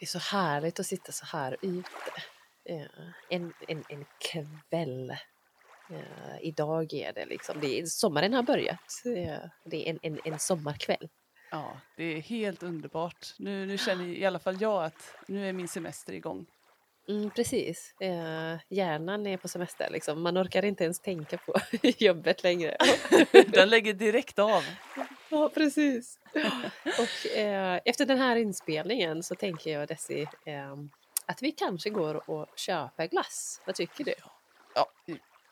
Det är så härligt att sitta så här ute. Eh, en, en, en kväll. Eh, idag är det liksom, det är, sommaren har börjat. Eh, det är en, en, en sommarkväll. Ja, det är helt underbart. Nu, nu känner i alla fall jag att nu är min semester igång. Mm, precis. Eh, hjärnan är på semester. Liksom. Man orkar inte ens tänka på jobbet längre. Den lägger direkt av. Ja, precis. Och, eh, efter den här inspelningen så tänker jag Desi eh, att vi kanske går och köper glass. Vad tycker du? Ja,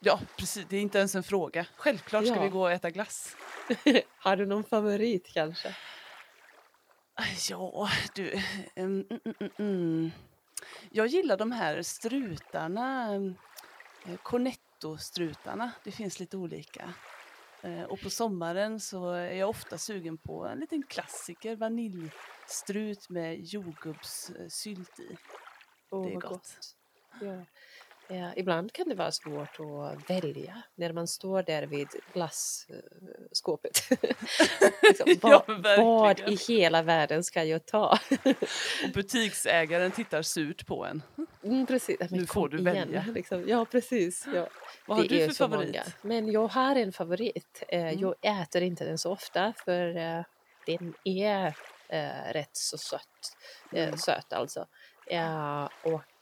ja, precis. Det är inte ens en fråga. Självklart ska Ja. vi gå och äta glass. Har du någon favorit kanske? Ja, du. mm, mm, mm, mm. Jag gillar de här strutarna. eh, Cornetto-strutarna. Det finns lite olika. Eh, Och på sommaren så är jag ofta sugen på en liten klassiker. Vaniljstrut med jordgubbssylt i. Åh, Det är vad gott. Ja. Ja, ibland kan det vara svårt att välja när man står där vid glasskåpet. liksom, Ja, vad, verkligen. vad i hela världen ska jag ta? Och butiksägaren tittar surt på en. Mm, precis. Men Nu får du igen, välja. Liksom. Ja, precis. Ja. Vad har det du för favorit? många. Men jag har en favorit. Eh, Mm. Jag äter inte den så ofta för eh, den är eh, rätt så sött. Eh, Mm. söt alltså. Eh,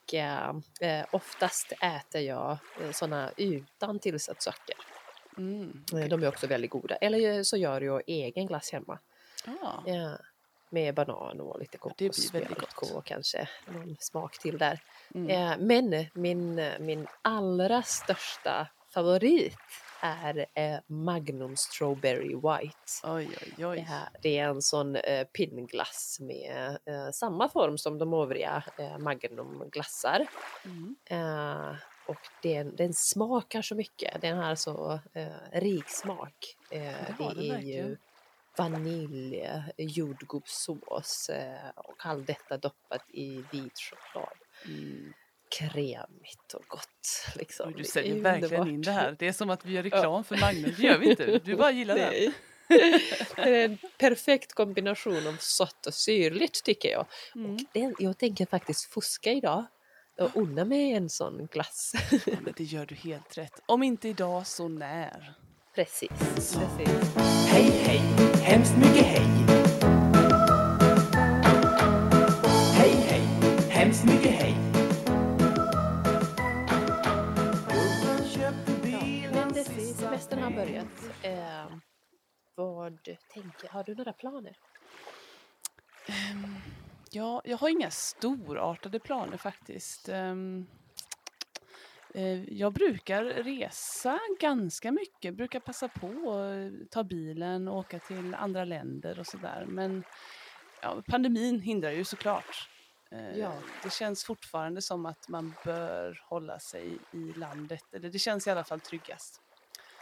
och eh, eh, oftast äter jag eh, såna utan tillsatt socker. Mm. Eh, De är också väldigt goda. Eller så gör jag egen glass hemma. Ja. Ja, med banan och lite kokosmjölk och kanske någon smak till där. Mm. Eh, men min, min allra största favorit är eh, Magnum Strawberry White. Oj, oj, oj. Det, här, det är en sån eh, pinnglass med eh, samma form som de övriga eh, Magnumglassar. Mm. Eh, och den, den smakar så mycket. Den har så eh, rik smak. Eh, Det är ju vanilj, eh, jordgubbssås eh, och allt detta doppat i vit choklad. Mm. Krämigt och gott. Liksom. Du Det säljer verkligen in underbart. det här. Det är som att vi gör reklam för Magnum. Det gör vi inte. Du bara gillar det. Det är en perfekt kombination av sött och syrligt tycker jag. Mm. Och den, jag tänker faktiskt fuska idag och unna mig en sån glass. Ja, det gör du helt rätt. Om inte idag så när. Precis. Precis. Hej, hej, hemskt mycket. Hej, vad tänker, har du några planer? Ehm, Ja, jag har inga storartade planer faktiskt. Ehm, eh, Jag brukar resa ganska mycket, brukar passa på att ta bilen och åka till andra länder och sådär. Men ja, pandemin hindrar ju såklart. Eh, Ja. Det känns fortfarande som att man bör hålla sig i landet, eller det känns i alla fall tryggast.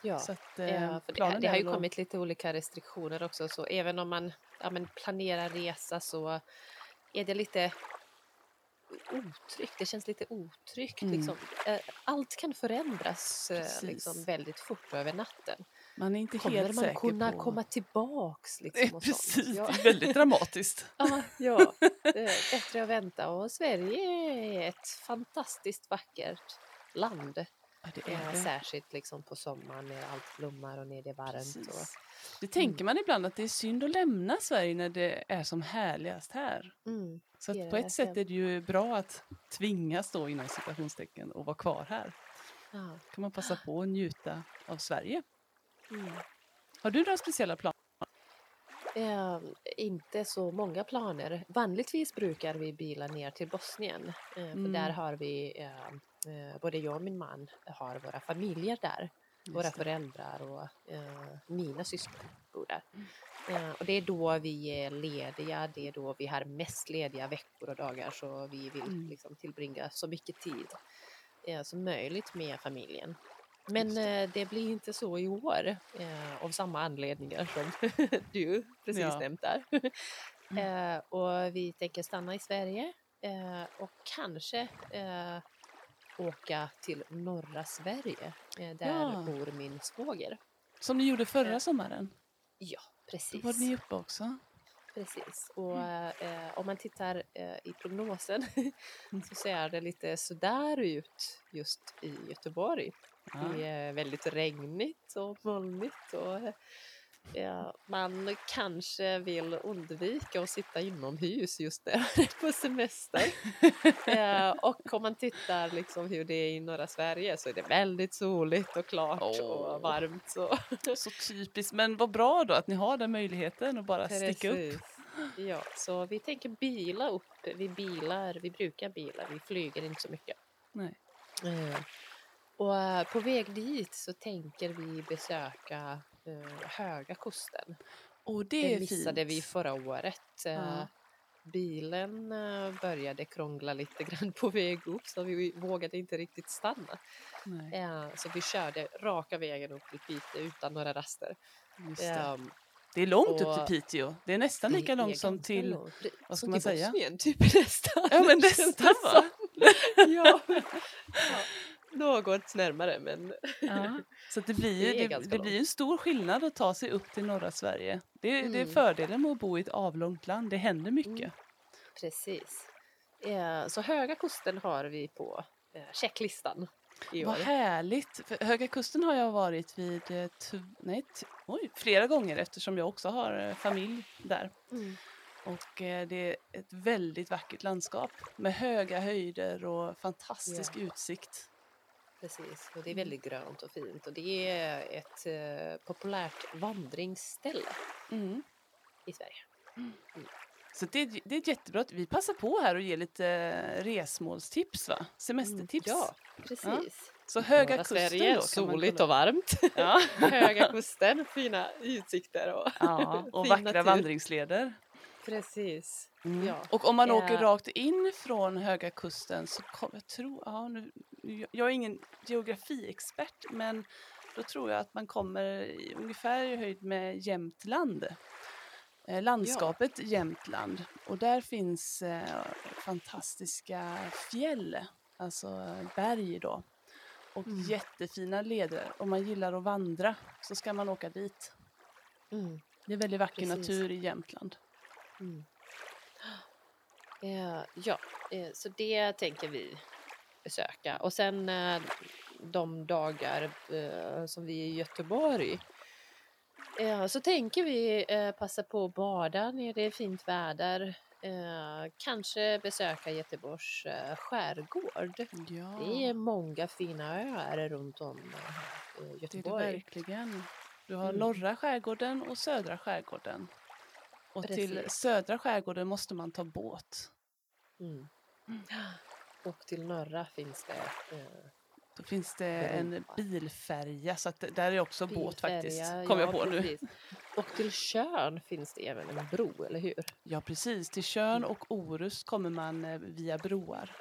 Ja. Så att, eh, Ja, för det, det har ju kommit lite olika restriktioner också så även om man ja, men planerar resa så är det lite otryggt. Det känns lite otryggt. Mm. Liksom. Eh, Allt kan förändras eh, liksom, väldigt fort över natten. Man är inte Kommer helt man säker kunna på... komma tillbaks? Liksom, precis, Ja. väldigt dramatiskt. Ja, ja. Eh, bättre att vänta. Och Sverige är ett fantastiskt vackert land. Det är det. särskilt liksom på sommaren när allt blommar och när det är varmt. Och. Det tänker man ibland att det är synd att lämna Sverige när det är som härligast här. mm, Så att på ett sätt är det ju bra att tvingas då inom citationstecken och vara kvar här. ja, kan man passa på att njuta av Sverige. mm. Har du några speciella planer? Eh, inte så många planer. Vanligtvis brukar vi bila ner till Bosnien. Eh, för Mm. där har vi, eh, både jag och min man har våra familjer där. Våra det. föräldrar och eh, mina syskon bor där. Mm. Eh, och det är då vi är lediga, det är då vi har mest lediga veckor och dagar så vi vill Mm. liksom tillbringa så mycket tid eh, som möjligt med familjen. Men det. eh, det blir inte så i år eh, av samma anledningar som du precis Ja. nämnt där. Mm. eh, och vi tänker stanna i Sverige eh, och kanske eh, åka till norra Sverige. Eh, där Ja. bor min svåger. Som ni gjorde förra Eh, sommaren? Ja, Då precis. var ni uppe också? Precis. Och eh, om man tittar eh, i prognosen så ser det lite sådär ut just i Göteborg. Ja. Det är väldigt regnigt och molnigt och man kanske vill undvika att sitta inomhus just är på semester. eh, och om man tittar liksom hur det är i norra Sverige så är det väldigt soligt och klart Åh. och varmt. Så. Så typiskt. Men vad bra då att ni har den möjligen att bara sticka upp. Precis. Ja, så vi tänker bila upp. Vi bilar, vi brukar bila, vi flyger inte så mycket. Nej. Eh, och eh, på väg dit så tänker vi besöka eh, Höga kusten. Och det, Det missade fint. vi förra året. Ja. Bilen eh, började krångla lite grann på väg upp så vi vågade inte riktigt stanna. Nej, Eh, så vi körde raka vägen upp till Piteå utan några raster. det. Ehm, det är långt upp till Piteå. Det är nästan det lika långt som till... långt. Vad ska man säga? Bosnien, typ nästan. Ja men nästan va? ja. ja. Något närmare men Ja. Så det blir ju Det det, det blir en stor skillnad att ta sig upp till norra Sverige. Det, är- det är Mm. fördelen med att bo i ett avlångt land. Det händer mycket. precis. Eh, så Höga kusten har vi på eh, checklistan i år. Vad härligt! För Höga Kusten har jag varit vid eh, nej, oj, flera gånger eftersom jag också har eh, familj där. Mm. Och eh, det är ett väldigt vackert landskap med höga höjder och fantastisk utsikt. Precis, och det är väldigt grönt och fint och det är ett eh, populärt vandringsställe Mm. i Sverige. Så det, är- det är jättebra. Vi passar på här och ger lite resmålstips, va? Semestertips. Mm, Ja, precis. Så Höga Norra Kusten Sverige, då soligt och varmt. Ja. Höga kusten, fina utsikter och ja, och vackra natur. vandringsleder. Precis. Mm. Ja. Och om man Ja. åker rakt in från Höga Kusten så kommer jag tro, ja, nu- jag är ingen geografiexpert men då tror jag att man kommer i, ungefär i höjd med Jämtland. Eh, landskapet Jämtland och där finns eh, fantastiska fjäll, alltså eh, berg då. Och Mm. jättefina leder. Om man gillar att vandra så ska man åka dit. Mm. Det är väldigt vacker Precis. natur i Jämtland. Mm. Eh, ja, så det tänker vi besöka. Och sen eh, de dagar eh, som vi är i Göteborg eh, så tänker vi passa på att bada när det är fint väder. Kanske besöka Göteborgs skärgård. Ja. Det är många fina öar runt om eh, i Det är det Göteborg. verkligen. Du har Mm. norra skärgården och södra skärgården. Och till Precis. södra skärgården måste man ta båt. Mm. Och till norra finns det eh, Då finns det en Europa. bilfärja så att det- där är också båt faktiskt. Kom ja, jag på nu. precis. Och till Tjörn finns det även en bro, eller hur? Ja precis, till Tjörn Mm. och Orust kommer man eh, via broar.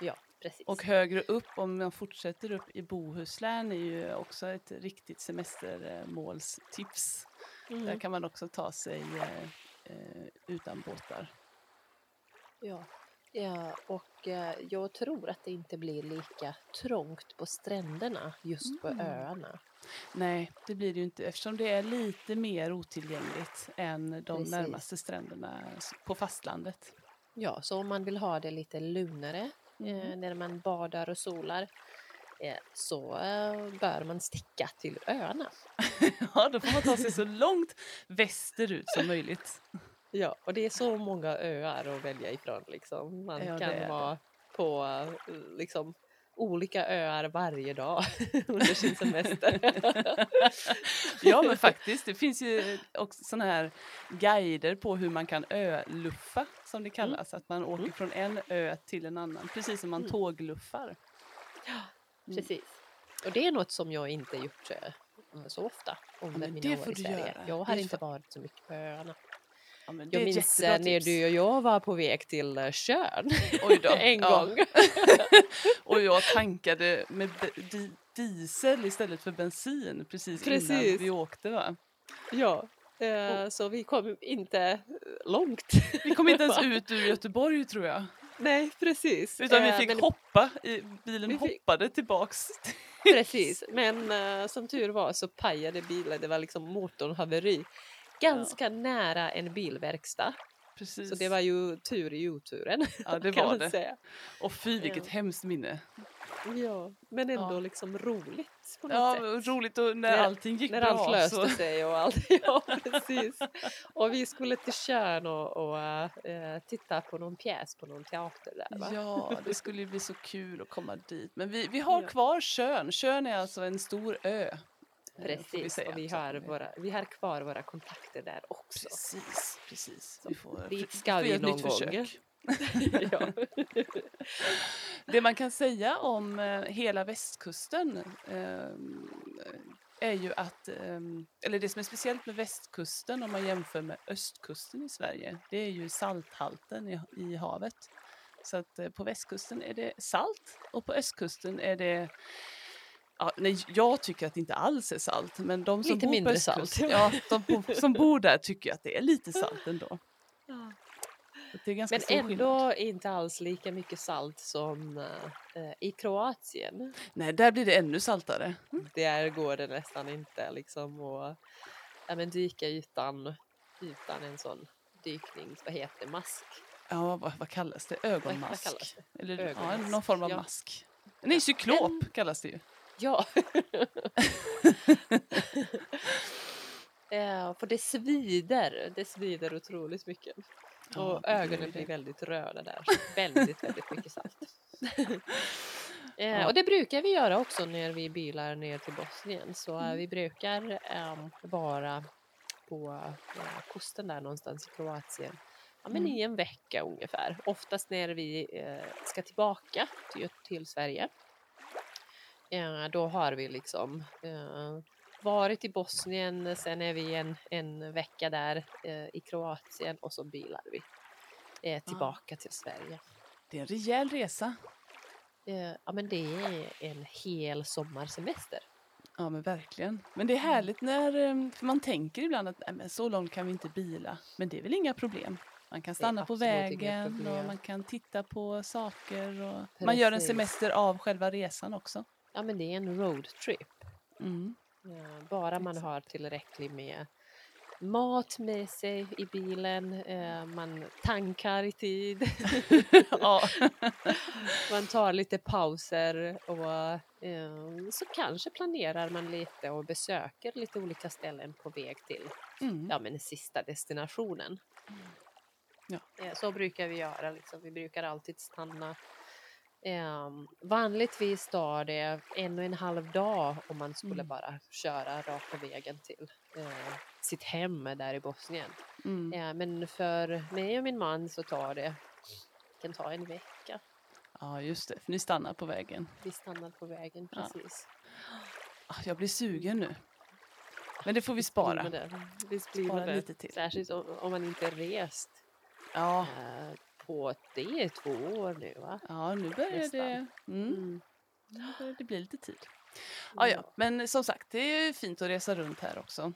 Ja, precis. Och högre upp, om man fortsätter upp i Bohuslän är ju också ett riktigt semestermålstips. mm. Där kan man också ta sig eh, eh, utan båtar. ja. Ja, och eh, jag tror att det inte blir lika trångt på stränderna just på Mm. öarna. Nej, det blir det ju inte eftersom det är lite mer otillgängligt än de Precis. närmaste stränderna på fastlandet. Ja, så om man vill ha det lite lugnare eh, Mm. när man badar och solar eh, så bör man sticka till öarna. Ja, då får man ta sig så långt västerut som möjligt. Ja, och det är så många öar att välja ifrån. Liksom. Man Ja, kan vara på eh, liksom, olika öar varje dag under sin semester. Ja, men faktiskt, det finns ju också såna här guider på hur man kan öluffa, som det kallas. Att man åker Mm. från en ö till en annan, precis som man Mm. tågluffar. Mm. Precis. Och det är något som jag inte gjort eh, så ofta under men mina det år får i du Sverige. göra. Jag har inte varit så mycket på öarna. Ja, Jag minns eh, när du och jag var på väg till eh, Tjörn en gång. Och jag tankade med di- diesel istället för bensin precis, innan Precis. vi åkte. Va? Ja, eh, så vi kom inte långt. Vi kom inte ens ut ur Göteborg tror jag. Nej, precis. Utan vi Eh, fick men- hoppa, i, bilen fick- hoppade tillbaks. Precis, men eh, som tur var så pajade bilen, det var liksom motorn haveri ganska nära en bilverkstad. Precis. Så det var ju tur i oturen. ja, det var det. Säga. Och fy vilket Ja. hemskt minne. Ja, men ändå Ja. liksom roligt på något Ja, sätt. roligt och när När- allting gick När bra. allt löste så... sig och allt. Ja, precis. Och vi skulle till Tjörn och, och eh, titta på någon pjäs på någon teater där va? Ja, det skulle ju bli så kul att komma dit. Men vi, vi har Ja. kvar Tjörn. Tjörn är alltså en stor ö. Eh, Precis, säga. och vi har, vi- våra, vi har kvar våra kontakter där också. Precis, precis. Vi får, dit vi ska vi någon gång. försök. Det man kan säga om eh, hela västkusten ehm, är ju att, ehm, eller det som är speciellt med västkusten om man jämför med östkusten i Sverige, det är ju salthalten i, i havet. Så att eh, på västkusten är det salt och på östkusten är det Ja, nej, jag tycker att det inte alls är salt, men de som Lite bor mindre salt. ja, de som bor där tycker att det är lite salt ändå. Ganska Men stor skillnad. ändå inte alls lika mycket salt som eh, i Kroatien. Nej, där blir det ännu saltare. Där går det nästan inte liksom att ja, men dyka utan, utan en sån dyknings... Vad heter det? Mask? Ja, vad, vad kallas det? Ögonmask? vad kallas det? Eller ja, Ögonmask, någon form av ja. mask. Nej, cyklop En- kallas det ju. Ja. ja, för det svider. Det svider otroligt mycket. Ja, Och gör ögonen blir väldigt röda där. Väldigt, väldigt mycket salt. Eh, Ja. Och det brukar vi göra också när vi bilar ner till Bosnien. Så eh, Mm. vi brukar ehm, vara på eh, kusten där någonstans i Kroatien. Ja, men Mm. i en vecka ungefär. Oftast när vi eh, ska tillbaka till, till Sverige. Eh, då har vi liksom eh, varit i Bosnien, sen är vi en, en vecka där eh, i Kroatien och så bilar vi eh, tillbaka till Sverige. Det är en rejäl resa. Eh, ja, men det är en hel sommarsemester. Ja, men verkligen. Men det är härligt när eh, man tänker ibland att Nej, så långt kan vi inte bila. Men det är väl inga problem. Man kan stanna på vägen och man kan titta på saker. Och man gör en semester av själva resan också. Ja, men det är en roadtrip. Mm. Eh, bara man Exakt. har tillräckligt med mat med sig i bilen, eh, man tankar i tid, ja. man tar lite pauser och eh, så kanske planerar man lite och besöker lite olika ställen på väg till Mm. ja, men sista destinationen. Ja. Eh, Så brukar vi göra. Liksom. Vi brukar alltid stanna. Eh, vanligtvis tar det en och en halv dag om man skulle Mm. bara köra raka vägen till eh, sitt hem där i Bosnien. Mm. Eh, men för mig och min man så tar det kan ta en vecka. ja, just det. För ni stannar på vägen. Vi stannar på vägen Ja. precis. Ah, Jag blir sugen nu. Men det får vi spara. blir Spara lite till. Särskilt om, om man inte rest Ja, eh, på, det är två år nu va? ja nu börjar Nästan. det, mm, Mm. nu börjar det bli lite tid. Ja, ja, men som sagt, det är fint att resa runt här också.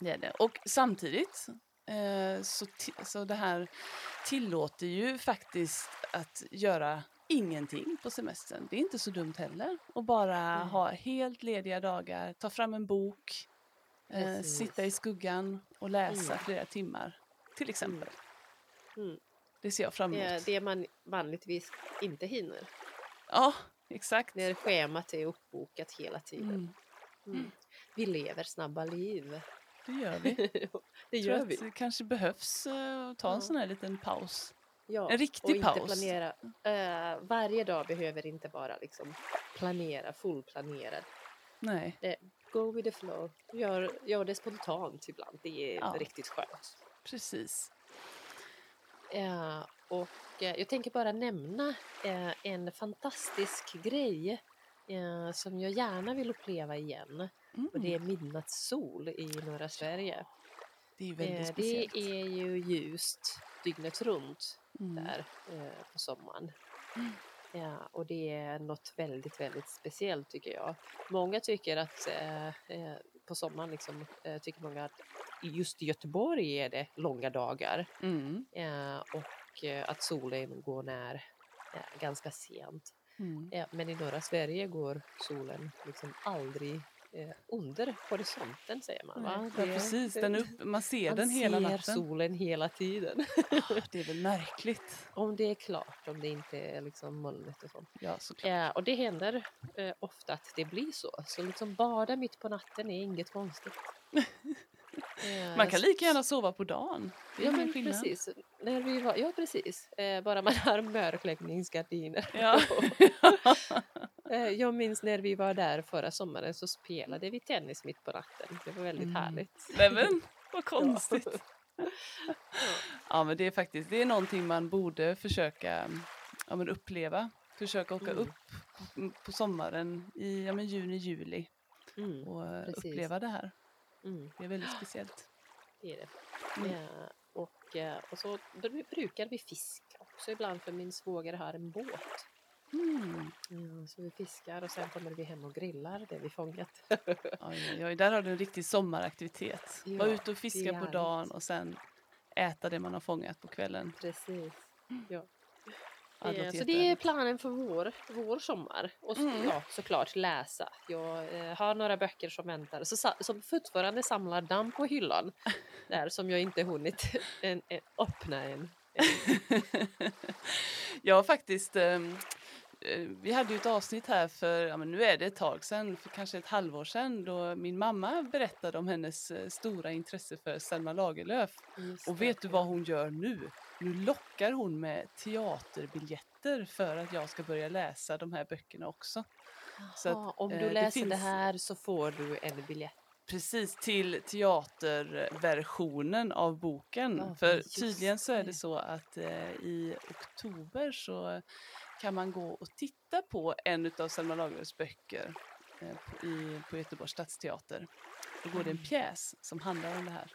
Det är det. Och samtidigt eh, så, så det här tillåter ju faktiskt att göra ingenting på semestern. Det är inte så dumt heller. Och bara Mm. ha helt lediga dagar, ta fram en bok, eh, sitta i skuggan och läsa Mm. flera timmar till exempel. Mm. Det ser jag fram emot. Det, det man vanligtvis inte hinner. Ja, exakt. När schemat är uppbokat hela tiden. Mm, Mm. Vi lever snabba liv. det gör vi. det tror gör vi. det kanske behövs eh, ta en Ja. sån här liten paus. Ja. En riktig och inte paus. planera. Eh, varje dag behöver inte vara liksom planera, fullplanerad. Nej. Go with the flow. Gör, gör det spontant ibland. Det är Ja. riktigt skönt. Precis. Eh, och eh, jag tänker bara nämna eh, en fantastisk grej eh, som jag gärna vill uppleva igen. Mm. Och det är midnattssol i norra Sverige. det är väldigt Eh, det speciellt. är ju ljust dygnet runt Mm. där på sommaren. Mm. Ja, och det är något väldigt, väldigt speciellt tycker jag. Många tycker att eh, på sommaren liksom, eh, tycker många att just i Göteborg är det långa dagar Mm. eh, och eh, att solen går ner eh, ganska sent. Mm. Eh, men i norra Sverige går solen liksom aldrig eh, under horisonten säger man. Va? Ja, precis. Den upp, man ser man den hela ser natten. solen hela tiden. Ah, Det är väl märkligt. om det är klart, om det inte är liksom molnigt och sånt. Ja, såklart. Ja, och det händer eh, ofta att det blir så. Så liksom bada mitt på natten är inget konstigt. Man kan lika gärna sova på dagen. Ja men precis. När vi var, ja precis. Eh, bara man har mörkläggningsgardiner. Ja. Eh, jag minns när vi var där förra sommaren så spelade vi tennis mitt på natten. Det var väldigt Mm. härligt. Men, vad konstigt. Ja. Ja men det är faktiskt, det är någonting man borde försöka ja, men uppleva. Försöka åka Mm. upp på, på sommaren i ja, men juni, juli Mm, och eh, Precis. uppleva det här. Mm, Det är väldigt speciellt. det är det. Mm. Eh, och, eh, och så br- brukar vi fiska också ibland för min svåger har en båt. Mm. Ja, så vi fiskar och sen kommer vi hem och grillar det vi fångat. Oj, oj, där har du en riktig sommaraktivitet. Ja, Vara ute och fiska på dagen och sen äta det man har fångat på kvällen. Precis. Ja. Ja, Eh, så det är planen för vår, vår sommar. Och så, Mm. ja, såklart läsa. Jag eh, har några böcker som väntar, så, som fortfarande samlar damm på hyllan. Där som jag inte hunnit en, en, öppna än. Jag har faktiskt, eh, vi hade ju ett avsnitt här för, ja men nu är det ett tag sedan, för kanske ett halvår sedan, då min mamma berättade om hennes eh, stora intresse för Selma Lagerlöf. Och det, vet du vad hon gör nu? Nu lockar hon med teaterbiljetter för att jag ska börja läsa de här böckerna också. så att, Jaha, om eh, du det läser det finns- här så får du en biljett. Precis till teaterversionen av boken. Ja, För tydligen så är det det. så att eh, i oktober så kan man gå och titta på en av Selma Lagerlöfs böcker eh, på, i, på Göteborgs stadsteater. Då går det en Mm. pjäs som handlar om det här.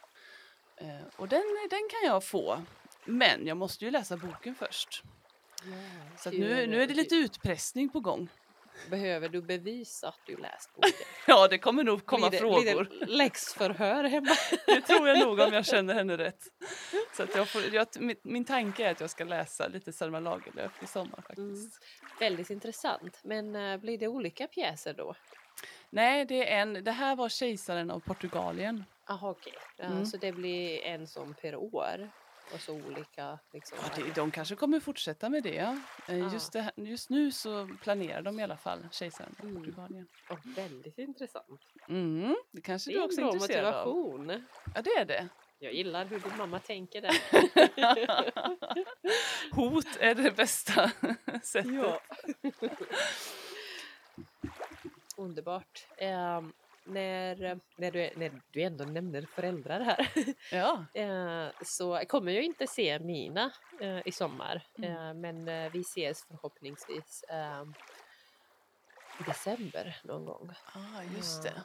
Eh, och den, den kan jag få. Men jag måste ju läsa boken först. Så att nu, nu är det lite utpressning på gång. Behöver du bevisa att du läst boken? Ja, det kommer nog komma blir det, frågor. Blir det läxförhör hemma? Det tror jag nog om jag känner henne rätt. Så att jag får, jag, min, min tanke är att jag ska läsa lite Selma Lagerlöf i sommar faktiskt. Mm. Väldigt intressant. Men eh, blir det olika pjäser då? Nej, det, är en, det här var Kejsaren av Portugalien. Jaha okej. Ja, Mm. Så det blir en som per år? Och så olika liksom? Ja, det, de kanske kommer fortsätta med det. Ja. Eh, Ja. Just, det, här- just nu så planerar de i alla fall Kejsaren av Mm. Portugalien. Åh, väldigt intressant. Mm, det kanske Det du också är intresserad av. motivation. Ja, det är det. Jag gillar hur din mamma tänker där. Hot är det bästa sättet. Ja. Underbart. Ehm, när, när, du, när du ändå nämner föräldrar här Ja. eh, så kommer jag inte se mina eh, i sommar. Mm. Eh, men vi ses förhoppningsvis i december någon gång. Ah, just det.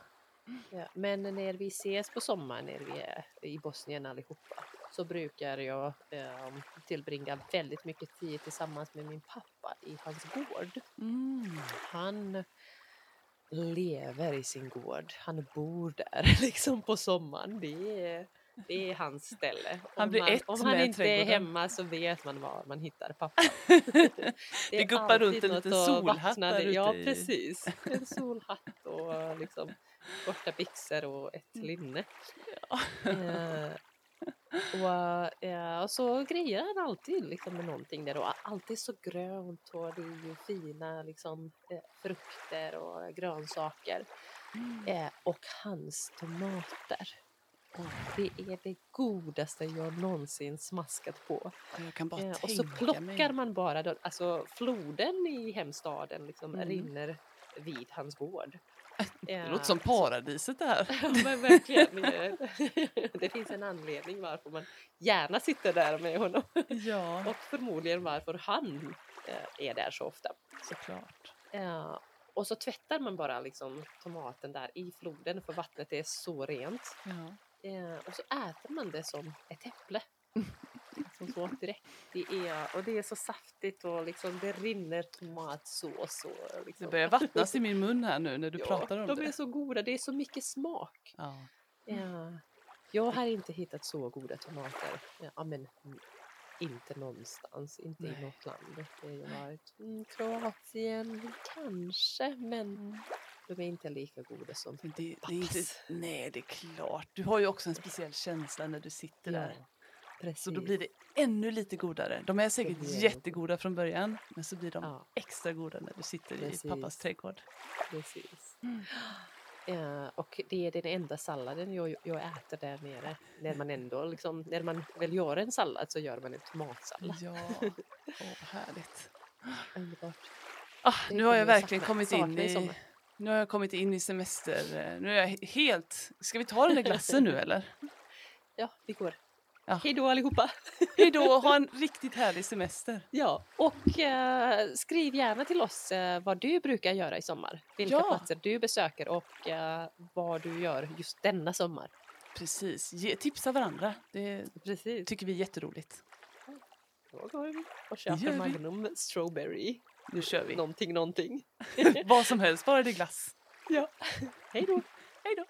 Ja, men när vi ses på sommaren när vi är i Bosnien allihopa så brukar jag eh, tillbringa väldigt mycket tid tillsammans med min pappa i hans gård. Mm. Han lever i sin gård. Han bor där liksom på sommaren. Det är, det är hans ställe. Han Om blir man, ett Om han med inte är trädgården. hemma så vet man var man hittar pappa. Det är guppar runt en liten att solhatt där det. ute Ja, precis. En solhatt och liksom korta byxor och ett Mm. linne. Eh, och, eh, och så grejer han alltid liksom med någonting där och alltid så grönt och det är ju fina liksom, eh, frukter och grönsaker. Mm. Eh, och hans tomater. Och det är det godaste jag någonsin smaskat på. Eh, och så plockar mig. man bara, alltså floden i hemstaden liksom Mm. rinner vid hans gård. Det låter som paradiset det här. Ja, men verkligen. Det finns en anledning varför man gärna sitter där med honom. Ja, Och förmodligen varför han eh, är där så ofta. såklart. Ja, och så tvättar man bara liksom tomaten där i floden för vattnet är så rent. Ja. Eh, och så äter man det som ett äpple. Som så direkt. Det är, och det är så saftigt och liksom det rinner tomatsås. Och liksom. Det börjar vattnas i min mun här nu när du ja, pratar om de det. är så goda, det är så mycket smak. Ja. Ja. Jag har inte hittat så goda tomater. Ja, men inte någonstans, inte i Nej. något land. Det har varit mm, Kroatien kanske, men Mm. de är inte lika goda som Det, det är inte, pappas. nej, det är klart. Du har ju också en speciell känsla när du sitter där. Precis. Så då blir det ännu lite godare. De är säkert det. jättegoda från början, men så blir de Ja. extra goda när du sitter Precis. i pappas trädgård. Precis. Mm. Ja, och det är den enda salladen jag, jag äter där nere. När man ändå liksom, när man väl gör en sallad så gör man en tomatsallad. Ja, vad härligt. Underbart. Ah, nu har jag verkligen sakna- kommit in i nu har jag kommit in i semester. eh, Nu är jag he- helt... Ska vi ta den där glassen nu eller? Ja, vi går. Ja. Hej då allihopa! Hej då, ha en riktigt härlig semester. Ja, och eh, skriv gärna till oss eh, vad du brukar göra i sommar. Vilka Ja. platser du besöker och eh, vad du gör just denna sommar. Precis, Ge, tipsa varandra. Det Precis. tycker vi är jätteroligt. Då går vi och köper. Magnum Strawberry. Nu kör vi. Någonting, någonting. Vad som helst, bara det är glass. Ja. Hej då! Hej då.